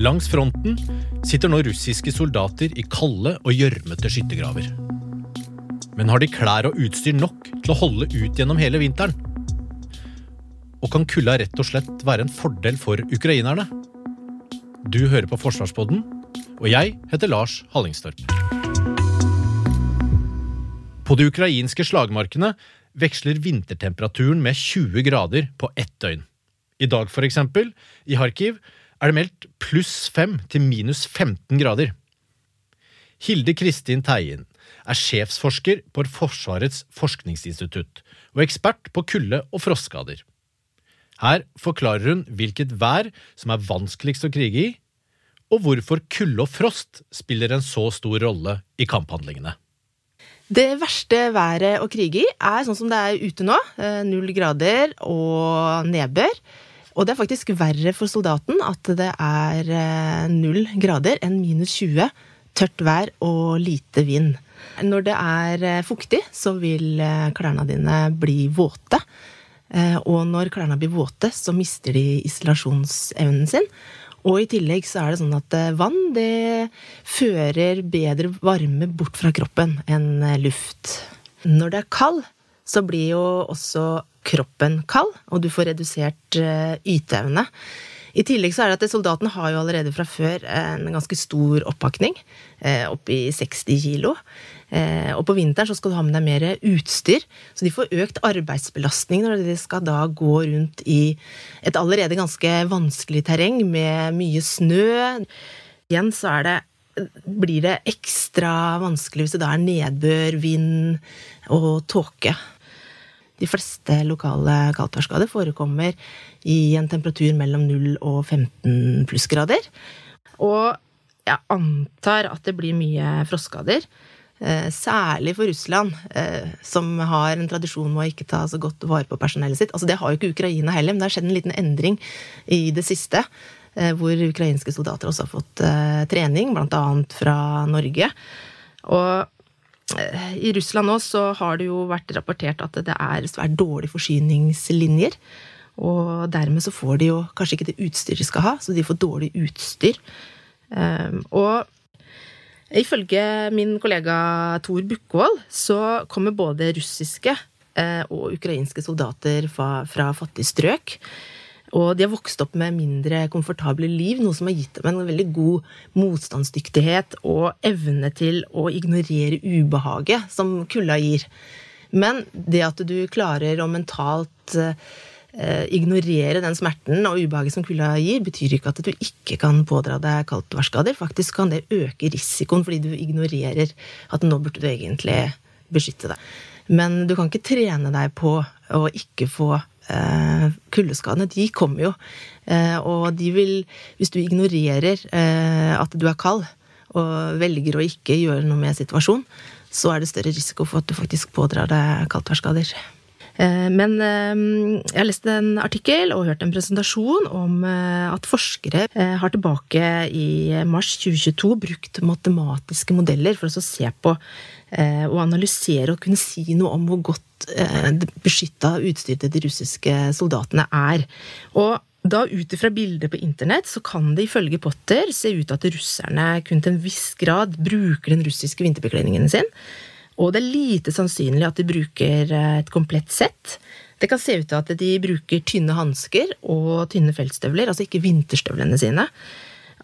Langs fronten sitter nå russiske soldater i kalde og gjørmete skyttergraver. Men har de klær og utstyr nok til å holde ut gjennom hele vinteren? Og kan kulda rett og slett være en fordel for ukrainerne? Du hører på Forsvarspodden, og jeg heter Lars Hallingstorp. På de ukrainske slagmarkene veksler vintertemperaturen med 20 grader på ett døgn. I dag, for eksempel, i Kharkiv, er det meldt pluss 5 til minus 15 grader. Hilde Kristin Teien er sjefsforsker på Forsvarets forskningsinstitutt og ekspert på kulde- og frostskader. Her forklarer hun hvilket vær som er vanskeligst å krige i, og hvorfor kulde og frost spiller en så stor rolle i kamphandlingene. Det verste været å krige i er sånn som det er ute nå. eh, Null grader og nedbør. Og det er faktisk verre for soldaten at det er eh, null grader enn minus 20, tørt vær og lite vind. Når det er eh, fuktig, så vil eh, klærne dine bli våte. Og når klærne blir våte, så mister de isolasjonsevnen sin. Og i tillegg så er det sånn at vann det fører bedre varme bort fra kroppen enn luft. Når det er kald, så blir jo også kroppen kald, og du får redusert eh, yteevne. I tillegg så er det at soldaten har jo allerede fra før en ganske stor oppakning, eh, oppi 60 kilo. Eh, og på vinteren så skal du ha med deg mer utstyr, så de får økt arbeidsbelastning når de skal da gå rundt i et allerede ganske vanskelig terreng med mye snø. Igjen så er det blir det ekstra vanskelig hvis det da er nedbør, vind og tåke. De fleste lokale kaldtværsskader forekommer i en temperatur mellom 0 og 15 plussgrader. Og jeg antar at det blir mye frostskader. Eh, Særlig for Russland, eh, som har en tradisjon med å ikke ta så godt vare på personellet sitt. Altså Det har jo ikke Ukraina heller, men det har skjedd en liten endring i det siste. eh, Hvor ukrainske soldater også har fått trening, annet fra Norge. Og i Russland nå så har det jo vært rapportert at det er svært dårlige forsyningslinjer. Og dermed så får de jo kanskje ikke det utstyret de skal ha, så de får dårlig utstyr. Um, og ifølge min kollega Tor Bukkvold så kommer både russiske eh, og ukrainske soldater fra, fra fattige strøk. Og de har vokst opp med mindre komfortable liv, noe som har gitt dem en veldig god motstandsdyktighet og evne til å ignorere ubehaget som kulda gir. Men det at du klarer å mentalt eh, ignorere den smerten og ubehaget som kulda gir, betyr ikke at du ikke kan pådra deg kaldtværsskader. Faktisk kan det øke risikoen fordi du ignorerer at nå burde du egentlig beskytte deg. Men du kan ikke trene deg på å ikke få eh, kuldeskadene. De kommer jo. Eh, og de vil Hvis du ignorerer eh, at du er kald, og velger å ikke gjøre noe med situasjonen, så er det større risiko for at du faktisk pådrar deg kaldtværsskader. Eh, Men jeg har lest en artikkel og hørt en presentasjon om at forskere har tilbake i mars 2022 brukt matematiske modeller for å se på og analysere og kunne si noe om hvor godt eh, beskytta utstyret de russiske soldatene er. Og da ut ifra bilder på internett så kan det ifølge Potter se ut at russerne kun til en viss grad bruker den russiske vinterbekledningen sin. Og det er lite sannsynlig at de bruker eh, et komplett sett. Det kan se ut til at de bruker tynne hansker og tynne feltstøvler, altså ikke vinterstøvlene sine.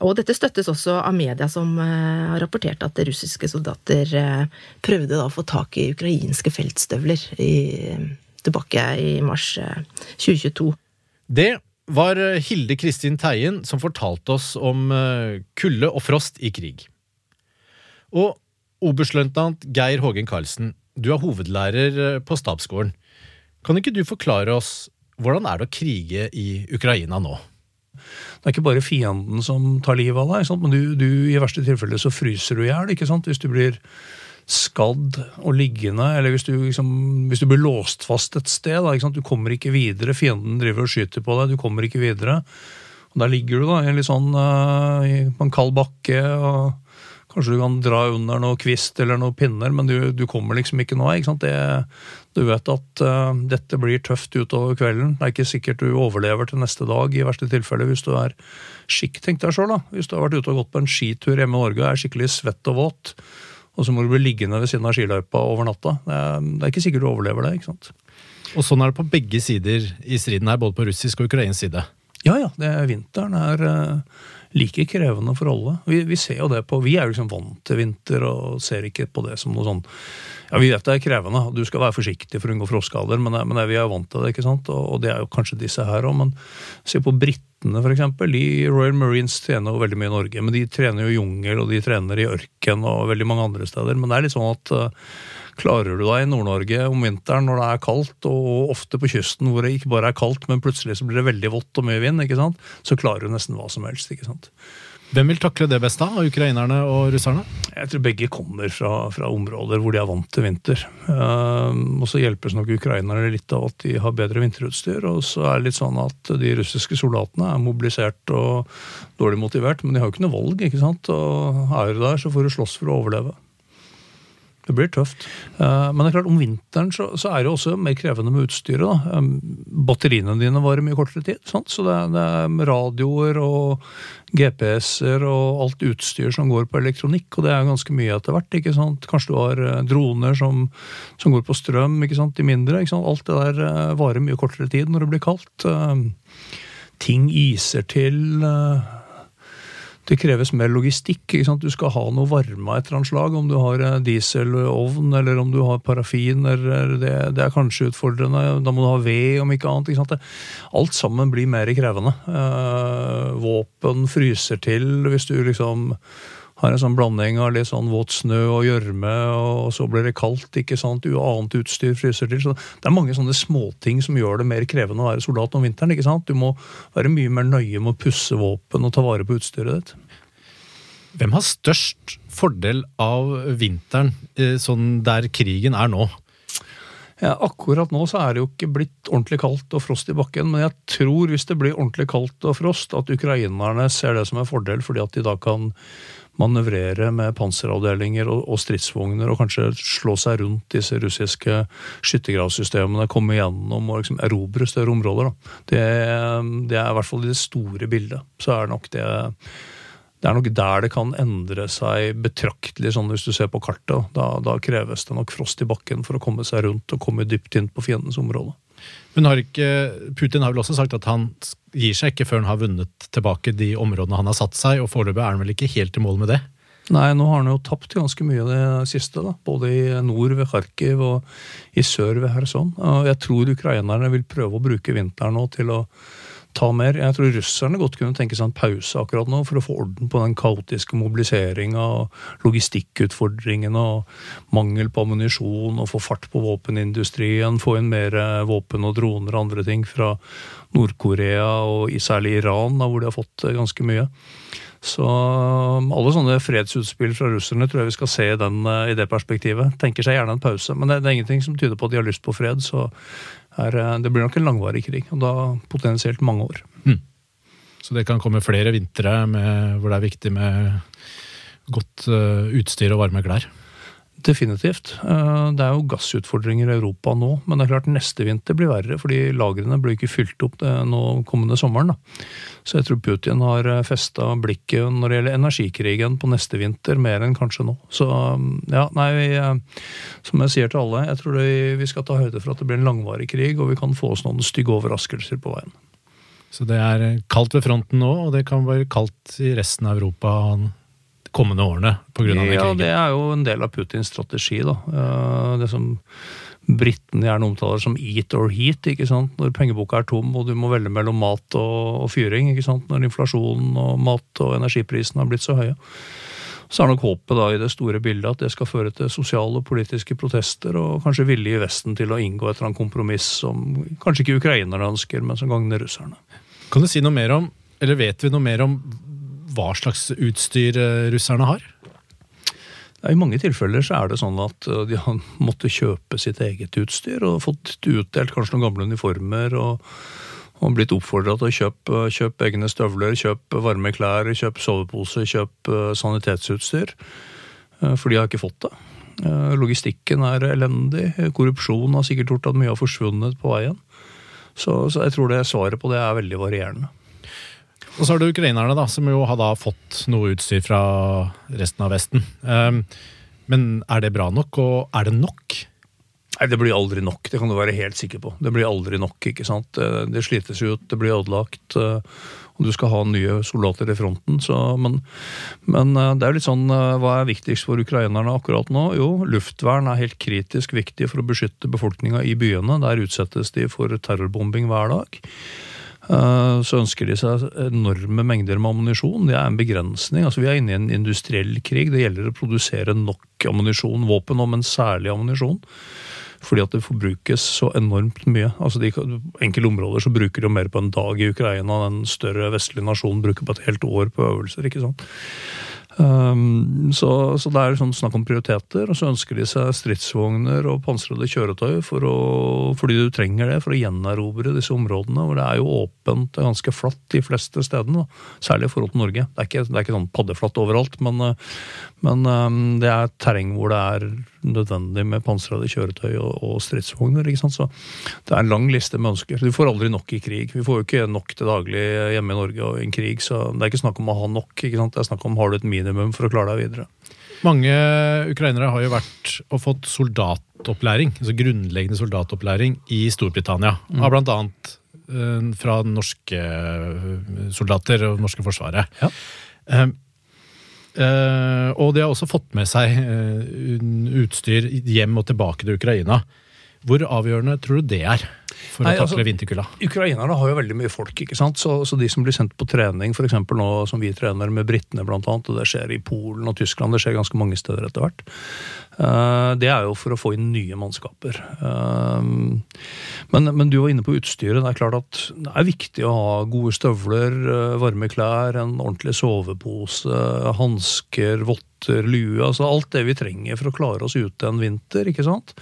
Og dette støttes også av media, som eh, har rapportert at russiske soldater eh, prøvde å få tak i ukrainske feltstøvler i, tilbake i mars eh, 2022. Det var eh, Hilde Kristin Teien som fortalte oss om eh, kulde og frost i krig. Og oberstløytnant Geir Hågen Karlsen, du er hovedlærer eh, på stabsgården. Kan ikke du forklare oss hvordan er det å krige i Ukraina nå? Det er ikke bare fienden som tar livet av deg, men du, du, i verste tilfelle så fryser du i hjel. Hvis du blir skadd og liggende, eller hvis du, liksom, hvis du blir låst fast et sted. Da? Du kommer ikke videre. Fienden driver og skyter på deg, du kommer ikke videre. Og Der ligger du da en litt sånn, uh, på en kald bakke. og Kanskje du kan dra under noe kvist eller noen pinner, men du, du kommer liksom ikke noe ikke? Det, du vet at uh, dette blir tøft utover kvelden. Det er ikke sikkert du overlever til neste dag, i verste tilfelle hvis du er skikk, tenk deg sjøl. Hvis du har vært ute og gått på en skitur hjemme i Norge og er skikkelig svett og våt, og så må du bli liggende ved siden av skiløypa over natta. Det er, det er ikke sikkert du overlever det. ikke sant? Og sånn er det på begge sider i striden her, både på russisk og ukrainsk side. Ja, ja. Det, vinteren er uh, like krevende for alle. Vi, vi, ser jo det på Vi er jo liksom vant til vinter og ser ikke på det som noe sånn Ja, vi vet det er krevende, du skal være forsiktig for å unngå frostskader, men, men, vi er jo vant til det, ikke sant? Og, og det er jo kanskje disse her òg. Men se på britene, eksempel. De Royal Marines trener jo veldig mye i Norge, men de trener jo jungel, og de trener i ørken og veldig mange andre steder. Men det er litt sånn at uh, Klarer du deg i Nord-Norge om vinteren når det er kaldt, og ofte på kysten hvor det ikke bare er kaldt, men plutselig så blir det veldig vått og mye vind, ikke sant? så klarer du nesten hva som helst. ikke sant? Hvem vil takle det best, da? Av ukrainerne og russerne? Jeg tror begge kommer fra, fra områder hvor de er vant til vinter. Uh, og så hjelpes nok ukrainerne litt av at de har bedre vinterutstyr. Og så er det litt sånn at de russiske soldatene er mobilisert og dårlig motivert, men de har jo ikke noe valg. ikke sant? Og er du der, så får du slåss for å overleve. Det blir tøft. Eh, men det er klart, om vinteren så, så er det også mer krevende med utstyret. Eh, batteriene dine varer mye kortere tid. Sant? Så det er, det er radioer og GPS-er og alt utstyr som går på elektronikk, og det er ganske mye etter hvert. ikke sant? Kanskje du har eh, droner som, som går på strøm, ikke sant? de mindre. ikke sant? Alt det der varer mye kortere tid når det blir kaldt. Ting iser til det kreves mer logistikk. ikke sant? Du skal ha noe varme av et eller annet slag. Om du har eh, dieselovn eller om du har parafin. Det, det, er kanskje utfordrende. Da må du ha ved, om ikke annet. Ikke sant? Alt sammen blir mer krevende. Eh, våpen fryser til hvis du liksom har en sånn blanding av litt sånn våt snø og gjørme, og så blir det kaldt. ikke sant? Annet utstyr fryser til. Så det er mange sånne småting som gjør det mer krevende å være soldat om vinteren. ikke sant? Du må være mye mer nøye med å pusse våpen og ta vare på utstyret ditt. Hvem har størst fordel av vinteren eh, sånn der krigen er nå? Ja, akkurat nå så er det jo ikke blitt ordentlig kaldt og frost i bakken, men jeg tror hvis det blir ordentlig kaldt og frost, at ukrainerne ser det som en fordel, fordi at de da kan manøvrere med panseravdelinger og, og, stridsvogner og kanskje slå seg rundt disse russiske skyttergravsystemene, komme gjennom og liksom erobre større områder. Det, det, er i hvert fall i det store bildet. Så er nok det det er nok der det kan endre seg betraktelig, sånn hvis du ser på kartet. Da, da kreves det nok frost i bakken for å komme seg rundt og komme dypt inn på fiendens område. Men har ikke, Putin har vel også sagt at han gir seg ikke før han har vunnet tilbake de områdene han har satt seg, og foreløpig er han vel ikke helt i mål med det? Nei, nå har han jo tapt ganske mye det siste. da, Både i nord ved Kharkiv og i sør ved Kherson. Jeg tror ukrainerne vil prøve å bruke vinteren nå til å ta mer. Jeg tror russerne godt kunne tenke seg en pause akkurat nå for å få orden på den kaotiske mobiliseringa og logistikkutfordringene og mangel på ammunisjon og få fart på våpenindustrien, få inn mer våpen og droner og andre ting fra Nord-Korea og særlig Iran, da, hvor de har fått ganske mye. Så um, alle sånne fredsutspill fra russerne tror jeg vi skal se i, den, i det perspektivet. Tenker seg gjerne en pause, men det, det, er ingenting som tyder på at de har lyst på fred. Så er, eh, det blir nok en langvarig krig, og da potensielt mange år. Mm. Så det kan komme flere vintre hvor det er viktig med godt uh, utstyr og varme klær? Definitivt. Eh, det er jo gassutfordringer i Europa nå, men det er klart neste vinter blir verre, fordi lagrene blir ikke fylt opp nå kommende sommeren. Da. Så jeg tror Putin har festa blikket når det gjelder energikrigen på neste vinter, mer enn kanskje nå. Så ja, nei, vi, som jeg sier til alle, jeg tror det, vi skal ta høyde for at det blir en langvarig krig, og vi kan få oss noen stygge overraskelser på veien. Så det er kaldt ved fronten nå, og det kan være kaldt i resten av Europa kommende årene pga. Ja, krigen? det er jo en del av Putins strategi. da. Det som britene gjerne omtaler som eat or heat. ikke sant? Når pengeboka er tom og du må velge mellom mat og, og fyring. ikke sant? Når inflasjonen og mat- og energiprisene har blitt så høye. Så er nok håpet da i det store bildet at det skal føre til sosiale og politiske protester, og kanskje vilje i Vesten til å inngå et eller annet kompromiss som kanskje ikke ukrainerne ønsker, men som gagner russerne. Kan du si noe mer om eller vet vi noe mer om hva slags utstyr eh, russerne har? I mange tilfeller så er det sånn at uh, de har måttet kjøpe sitt eget utstyr og fått utdelt kanskje noen gamle uniformer. og, og blitt oppfordra til å kjøpe, kjøpe egne støvler, kjøpe varme klær, kjøpe sovepose, kjøpe uh, sanitetsutstyr. For de har ikke fått det. Logistikken er elendig. Korrupsjon har sikkert gjort at mye har forsvunnet på veien. Så, så jeg tror det svaret på det er veldig varierende. Og så har du ukrainerne, da, som jo har da fått noe utstyr fra resten av Vesten. Um, men er det bra nok, og er det nok? Nei, Det blir aldri nok, det kan du være helt sikker på. Det blir aldri nok, ikke sant. Det slites ut, det blir ødelagt. Og du skal ha nye soldater i fronten. Så, men, men, det er litt sånn Hva er viktigst for ukrainerne akkurat nå? Jo, luftvern er helt kritisk viktig for å beskytte befolkninga i byene. Der utsettes de for terrorbombing hver dag. Eh, så ønsker de seg enorme mengder med ammunisjon. Det er en begrensning. Altså, vi er inne i en industriell krig. Det gjelder å produsere nok ammunisjon, våpen, men særlig ammunisjon. Fordi at det forbrukes så enormt mye. Altså de enkelte områder så bruker de mer på en dag i Ukraina enn en større vestlig nasjon bruker på et helt år på øvelser. ikke sant? Um, så, så, det er sånn snakk om prioriteter, og så ønsker de seg stridsvogner og pansrede kjøretøy for å, fordi du trenger det for å gjenerobre disse områdene. hvor Det er jo åpent og ganske flatt de fleste stedene, særlig i forhold til Norge. Det er ikke, det er ikke sånn paddeflatt overalt, men, men um, det er terreng hvor det er nødvendig med pansrede kjøretøy og, og stridsvogner. ikke sant? Så det er en lang liste med ønsker. Du får aldri nok i krig. Vi får jo ikke nok til daglig hjemme i Norge og i en krig, så det er ikke snakk om å ha nok. ikke sant? Det er snakk om har du et minimum for å klare deg videre. Mange ukrainere har jo vært og fått soldatopplæring, altså grunnleggende soldatopplæring i Storbritannia. Mm. Av blant annet uh, fra norske eh, soldater og norske forsvaret. Ja. Um, Uh, og de har også fått med seg uh, utstyr hjem og tilbake til Ukraina. Hvor avgjørende tror du det er for Nei, å takle altså, vinterkulda? Ukrainerne har jo veldig mye folk, ikke sant? Så, så de som blir sendt på trening, f.eks. nå som vi trener med britene blant annet, og det skjer i Polen og Tyskland, det skjer ganske mange steder etter hvert. Uh, det er jo for å få inn nye mannskaper. Uh, men, men, du var inne på utstyret. Det er klart at det er viktig å ha gode støvler, uh, varme klær, en ordentlig sovepose, hansker, votter, lue. Altså alt det vi trenger for å klare oss ute en vinter. ikke sant?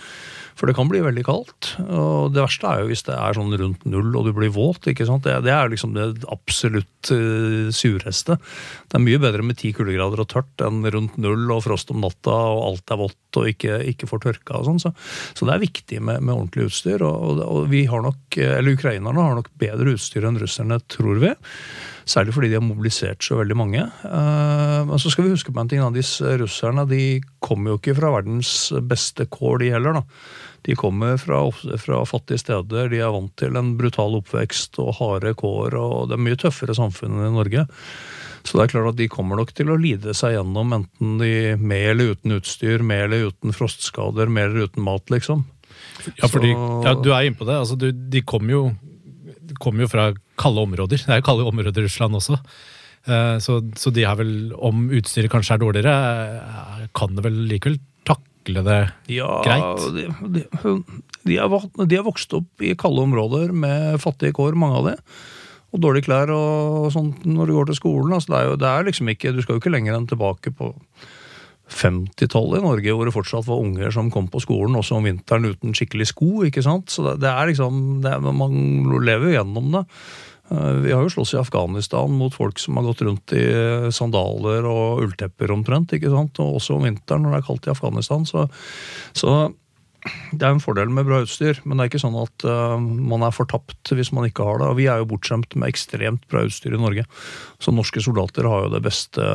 For det kan bli veldig kaldt. Og det verste er jo hvis det er sånn rundt null og du blir våt. ikke sant? Det, det er liksom det absolutt uh, sureste. Det er mye bedre med ti kuldegrader og tørt enn rundt null og frost om natta og alt er vått og ikke, ikke får tørka og sånn. Så, så, det er viktig med, med ordentlig utstyr. Og, og, vi har nok, eller ukrainerne har nok bedre utstyr enn russerne, tror vi. Særlig fordi de har mobilisert så veldig mange. Eh, men så skal vi huske på en ting. Disse russerne de kommer jo ikke fra verdens beste kår, de heller. da. De kommer fra, fra, fattige steder, de er vant til en brutal oppvekst og harde kår. og Det er mye tøffere samfunn enn i Norge. Så det er klart at de kommer nok til å lide seg gjennom enten de med eller uten utstyr, med eller uten frostskader, med eller uten mat, liksom. Ja, fordi, ja, du er inne på det. Altså, du, de kommer jo, kom jo, fra kalde områder. Det er jo kalde områder i Russland også. Uh, så, så, de har vel, om utstyret kanskje er dårligere, uh, kan det vel likevel takle det ja, greit? De, de, de, har, de, har, vokst opp i kalde områder med fattige kår, mange av dem. Og dårlige klær og sånt når du går til skolen. Altså det, er jo, det er liksom ikke, du skal jo ikke lenger enn tilbake på 50-tallet i Norge, hvor det fortsatt var unger som kom på skolen også om vinteren uten skikkelig sko. ikke sant? Så det, det er liksom, det er, Man lever jo gjennom det. Eh, vi har jo slåss i Afghanistan mot folk som har gått rundt i sandaler og ulltepper omtrent. ikke sant? Og også om vinteren når det er kaldt i Afghanistan. Så, så det er en fordel med bra utstyr, men det er ikke sånn at uh, man er fortapt hvis man ikke har det. Og vi er jo bortskjemt med ekstremt bra utstyr i Norge. Så norske soldater har jo det beste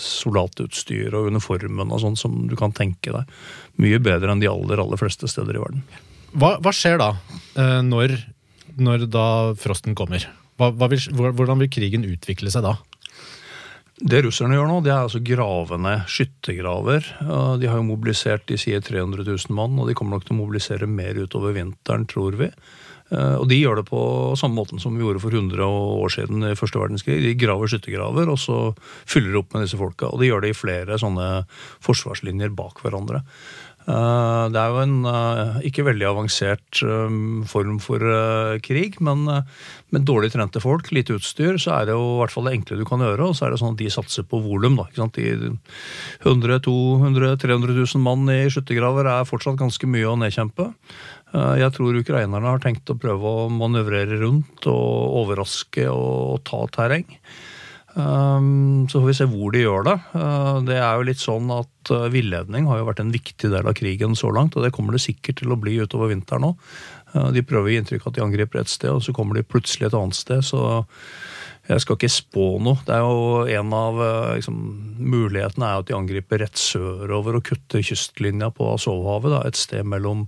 soldatutstyret og uniformen og sånn som du kan tenke deg. Mye bedre enn de aller, aller fleste steder i verden. Hva, hva skjer da, uh, når når da frosten kommer? Hva, hva vil, hvordan vil krigen utvikle seg da? Det russerne gjør nå, det er altså grave ned skyttergraver. De har jo mobilisert de sier 300 000 mann, og de kommer nok til å mobilisere mer utover vinteren, tror vi. Eh, og de gjør det på samme måten som vi gjorde for 100 år siden i første verdenskrig. De graver skyttergraver, og så fyller de opp med disse folka. Og de gjør det i flere sånne forsvarslinjer bak hverandre. Eh, Det er jo en eh, ikke veldig avansert eh, form for krig, men med dårlig trente folk, lite utstyr, så er det jo i hvert fall det enkle du kan gjøre. Og så er det sånn at de satser på volum. da, ikke sant? De 100 200 300 000 mann i skyttergraver er fortsatt ganske mye å nedkjempe. Jeg tror ukrainerne har tenkt å prøve å manøvrere rundt og overraske og ta terreng. Um, Så får vi se hvor de gjør det. Uh, Det er jo litt sånn at uh, villedning har jo vært en viktig del av krigen så langt, og det kommer det sikkert til å bli utover vinteren òg. De prøver å gi inntrykk av at de angriper et sted, og så kommer de plutselig et annet sted. Så jeg skal ikke spå noe. Det er jo En av liksom, mulighetene er at de angriper rett sørover og kutter kystlinja på Azovhavet. Et sted mellom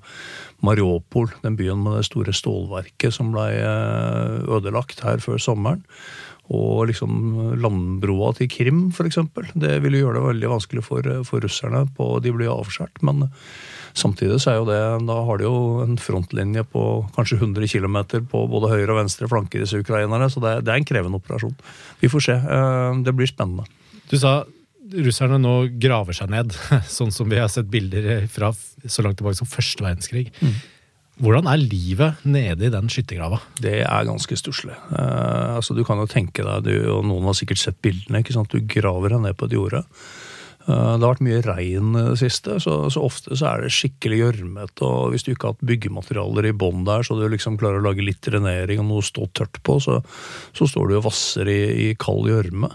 Mariupol, den byen med det store stålverket som ble ødelagt her før sommeren, og liksom landbroa til Krim, f.eks. Det ville gjøre det veldig vanskelig for, for russerne. på De blir avskåret. Men samtidig så er jo det Da har de jo en frontlinje på kanskje 100 km på både høyre og venstre flanke, disse ukrainerne. Så det, det er en krevende operasjon. Vi får se. Eh, Det blir spennende. Du sa russerne nå graver seg ned, sånn som vi har sett bilder fra så langt tilbake som første verdenskrig. Hvordan er livet nede i den skyttergrava? Det er ganske stusslig. Uh, altså, du kan jo tenke deg, du, og noen har sikkert sett bildene, ikke sant? du graver deg ned på et jorde. Eh, det har vært mye regn det siste, så, så ofte så er det skikkelig gjørmete. Og hvis du ikke har hatt byggematerialer i bånn der, så du liksom klarer å lage litt drenering og noe å stå tørt på, så, så står du og vasser i, i kald gjørme.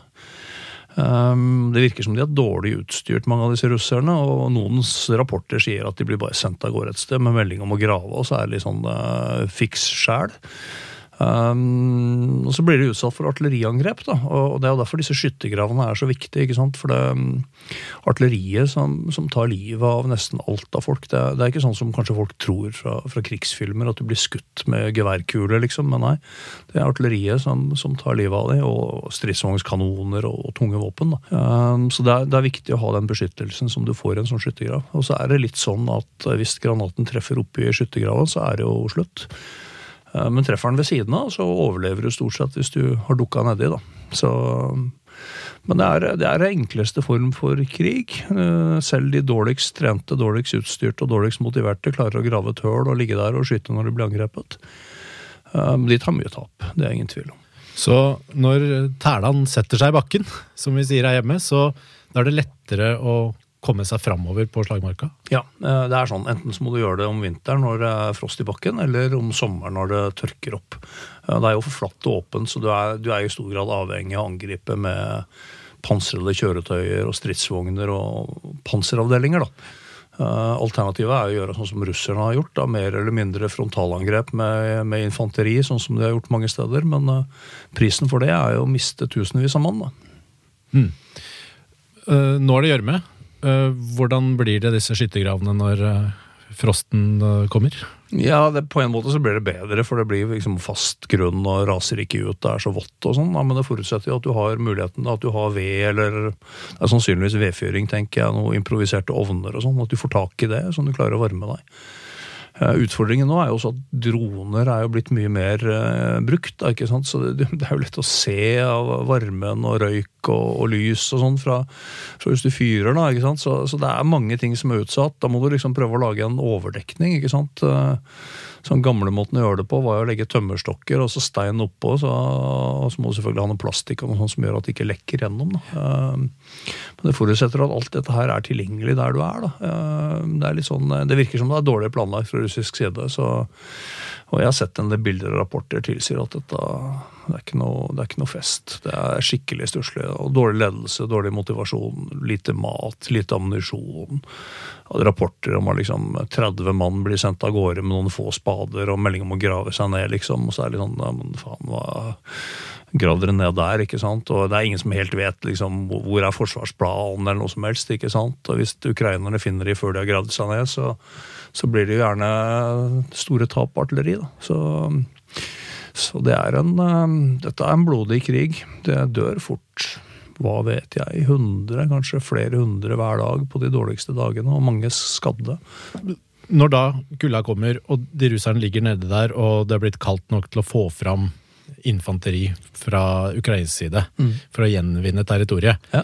Um, Det virker som de er dårlig utstyrt, mange av disse russerne. Og noens rapporter sier at de blir bare sendt av gårde et sted med melding om å grave, og så er det litt sånn uh, fiks sjæl. Um, og så blir de utsatt for artilleriangrep, da. Og det er jo derfor disse skyttergravene er så viktige. ikke sant? For det um, artilleriet som, som tar livet av nesten alt av folk. Det det er ikke sånn som kanskje folk tror fra, fra krigsfilmer, at du blir skutt med geværkuler, liksom. Men nei, det er artilleriet som, som tar livet av dem, og stridsvognskanoner og, og tunge våpen. da. Um, så det er, det er viktig å ha den beskyttelsen som du får i en sånn skyttergrav. Og så er det litt sånn at hvis granaten treffer oppi skyttergrava, så er det jo slutt. Eh, Men treffer den ved siden av, så overlever du stort sett hvis du har dukka nedi. da. Så, men det er, det er enkleste form for krig. Eh, Selv de dårligst trente, dårligst utstyrte og dårligst motiverte klarer å grave et høl og ligge der og skyte når de blir angrepet. Eh, De tar mye tap, det er ingen tvil om. Så når tælan setter seg i bakken, som vi sier her hjemme, så da er det lettere å komme seg framover på slagmarka? Ja, eh, det er sånn. Enten så må du gjøre det om vinteren når det er frost i bakken, eller om sommeren når det tørker opp. Eh, Det er jo for flatt og åpent, så du er, du er i stor grad avhengig av å angripe med pansrede kjøretøyer og stridsvogner og panseravdelinger. da. Eh, Alternativet er å gjøre sånn som russerne har gjort, da, mer eller mindre frontalangrep med, med infanteri, sånn som de har gjort mange steder. Men uh, prisen for det er jo å miste tusenvis av mann. da. Eh, Nå er det gjørme. Eh, Hvordan blir det disse skyttergravene når eh, frosten eh, kommer? Ja, det, På en måte så blir det bedre, for det blir liksom fast grunn og raser ikke ut. Det er så vått og sånn, men det forutsetter jo at du har muligheten, at du har ved eller Det er sannsynligvis vedfyring, tenker jeg, noe improviserte ovner og sånn. At du får tak i det, sånn du klarer å varme deg. Eh, Utfordringen nå er jo også at droner er jo blitt mye mer eh, brukt. Ikke sant? Så det, det er jo lett å se av varmen og røyk og, og lys og sånn fra, fra hvis du fyrer. da, ikke sant? Så, så det er mange ting som er utsatt. Da må du liksom prøve å lage en overdekning. ikke sant? Eh, Sånn Gamlemåten å gjøre det på var jo å legge tømmerstokker og så stein oppå. Så, og så må du selvfølgelig ha noe plastikk og noe sånt som gjør at det ikke lekker gjennom. Da. Eh, Men det forutsetter at alt dette her er tilgjengelig der du er. Da. Eh, Det, er litt sånn, det virker som det er dårlig planlagt fra russisk side. Så, og jeg har sett en del bilder og rapporter tilsier at dette det er ikke noe, det er ikke noe fest. Det er skikkelig stusslig. og Dårlig ledelse, dårlig motivasjon, lite mat, lite ammunisjon. Rapporter om at liksom 30 mann blir sendt av gårde med noen få spader og melding om å grave seg ned. liksom, Og så er det litt sånn ja, men faen, hva Grav dere ned der, ikke sant? Og det er ingen som helt vet liksom, hvor er forsvarsplanen eller noe som helst. ikke sant? Og hvis ukrainerne finner de før de har gravd seg ned, så, så blir det jo gjerne store tap på artilleri. da. Så, så det er en, eh, dette er en blodig krig. Det dør fort. Hva vet jeg, hundre, kanskje flere hundre hver dag på de dårligste dagene, og mange skadde. Når da kulda kommer, og de russerne ligger nede der, og det er blitt kaldt nok til å få fram infanteri fra ukrainsk side for å gjenvinne territoriet, Ja.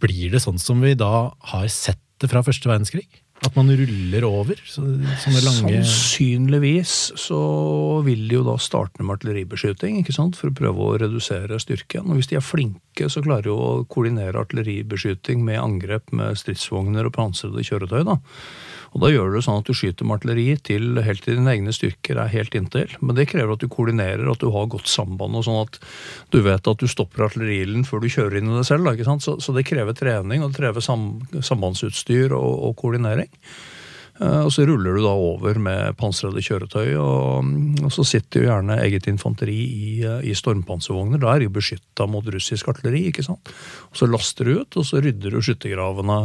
blir det sånn som vi da har sett det fra første verdenskrig? At man ruller over? Så, sånne lange Sannsynligvis så vil de jo da starte med artilleribeskyting ikke sant? for å prøve å redusere styrken. Og hvis de er flinke, så klarer de å koordinere artilleribeskyting med angrep med stridsvogner og pansrede kjøretøy. da. Og Da gjør du det sånn at du skyter med artilleri til helt til dine egne styrker er helt inntil. Men det krever at du koordinerer, at du har godt samband, og sånn at du vet at du stopper artillerilen før du kjører inn i det selv. Da? Så, så det krever trening, og det krever sam, sambandsutstyr og, og koordinering. Eh, Og så ruller du da over med pansrede kjøretøy, og, og så sitter jo gjerne eget infanteri i, i stormpanservogner. Da er de beskytta mot russisk artilleri. ikke sant? Og Så laster du ut, og så rydder du skyttergravene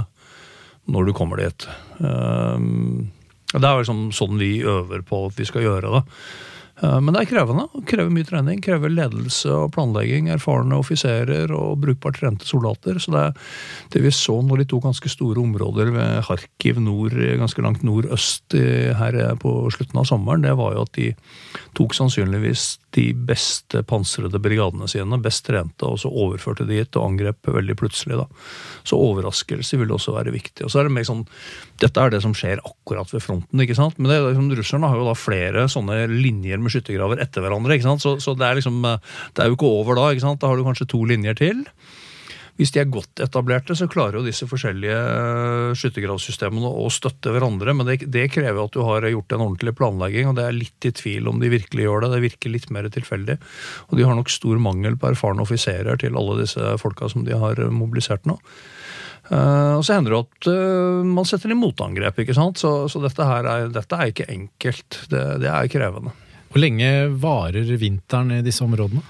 når du kommer dit. Um, Det er liksom sånn vi øver på at vi skal gjøre det. Uh, Men det er krevende. Krever mye trening. Krever ledelse og planlegging. Erfarne offiserer og brukbart trente soldater. Så det, det vi så når de to ganske store områder ved Kharkiv nord, ganske langt nordøst her på slutten av sommeren, det var jo at de tok sannsynligvis de beste pansrede brigadene sine, best trente, og så overførte de dit og angrep veldig plutselig. da. Så overraskelse vil også være viktig. Og så er det mer sånn, Dette er det som skjer akkurat ved fronten. ikke sant? Men det liksom, russerne har jo da flere sånne linjer med skyttergraver etter hverandre. ikke sant? Så, så det er liksom, eh, det er jo ikke over da. ikke sant? Da har du kanskje to linjer til. Hvis de er godt etablerte, så klarer jo disse forskjellige eh, skyttergravsystemene å støtte hverandre, men det, det krever at du har gjort en ordentlig planlegging, og det er litt i tvil om de virkelig gjør det. Det virker litt mer tilfeldig. Og de har nok stor mangel på erfarne offiserer til alle disse folka som de har mobilisert nå. Uh, og så hender det at uh, man setter inn motangrep, ikke sant. Så, så dette her er, dette er ikke enkelt. Det, det er krevende. Hvor lenge varer vinteren i disse områdene?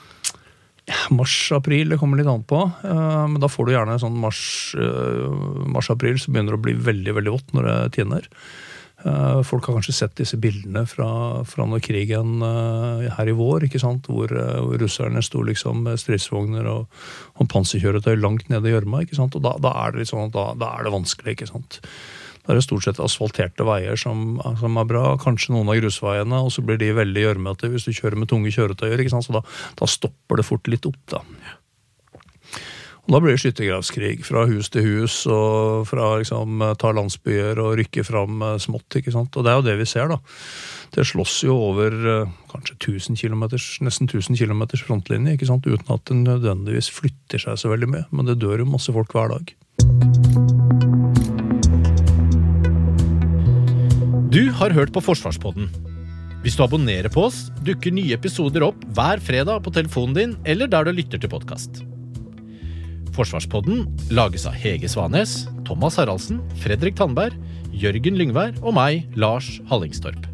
Mars-april, det kommer litt an på. eh, Men da får du gjerne sånn mars-april mars-april, så begynner det å bli veldig veldig vått når det tiner. Eh, Folk har kanskje sett disse bildene fra, fra når krigen eh, her i vår, ikke sant? Hvor, eh, hvor russerne sto liksom med stridsvogner og, og panserkjøretøy langt nede i gjørma. da, da er det litt sånn at da, da er det vanskelig. ikke sant? Da er det stort sett asfalterte veier som, som er bra, kanskje noen av grusveiene, og så blir de veldig gjørmete hvis du kjører med tunge kjøretøyer. Så da, da stopper det fort litt opp, da. Og Da blir det skyttergravskrig fra hus til hus, og fra liksom ta landsbyer og rykke fram eh, smått. ikke sant? Og det er jo det vi ser, da. Det slåss jo over eh, kanskje 1000 km, nesten 1000 km frontlinje, ikke sant? uten at det nødvendigvis flytter seg så veldig mye. Men det dør jo masse folk hver dag. Du har hørt på Forsvarspodden. Hvis du abonnerer på oss, dukker nye episoder opp hver fredag på telefonen din eller der du lytter til podkast. Forsvarspodden lages av Hege Svanes, Thomas Haraldsen, Fredrik Tandberg, Jørgen Lyngvær og meg, Lars Hallingstorp.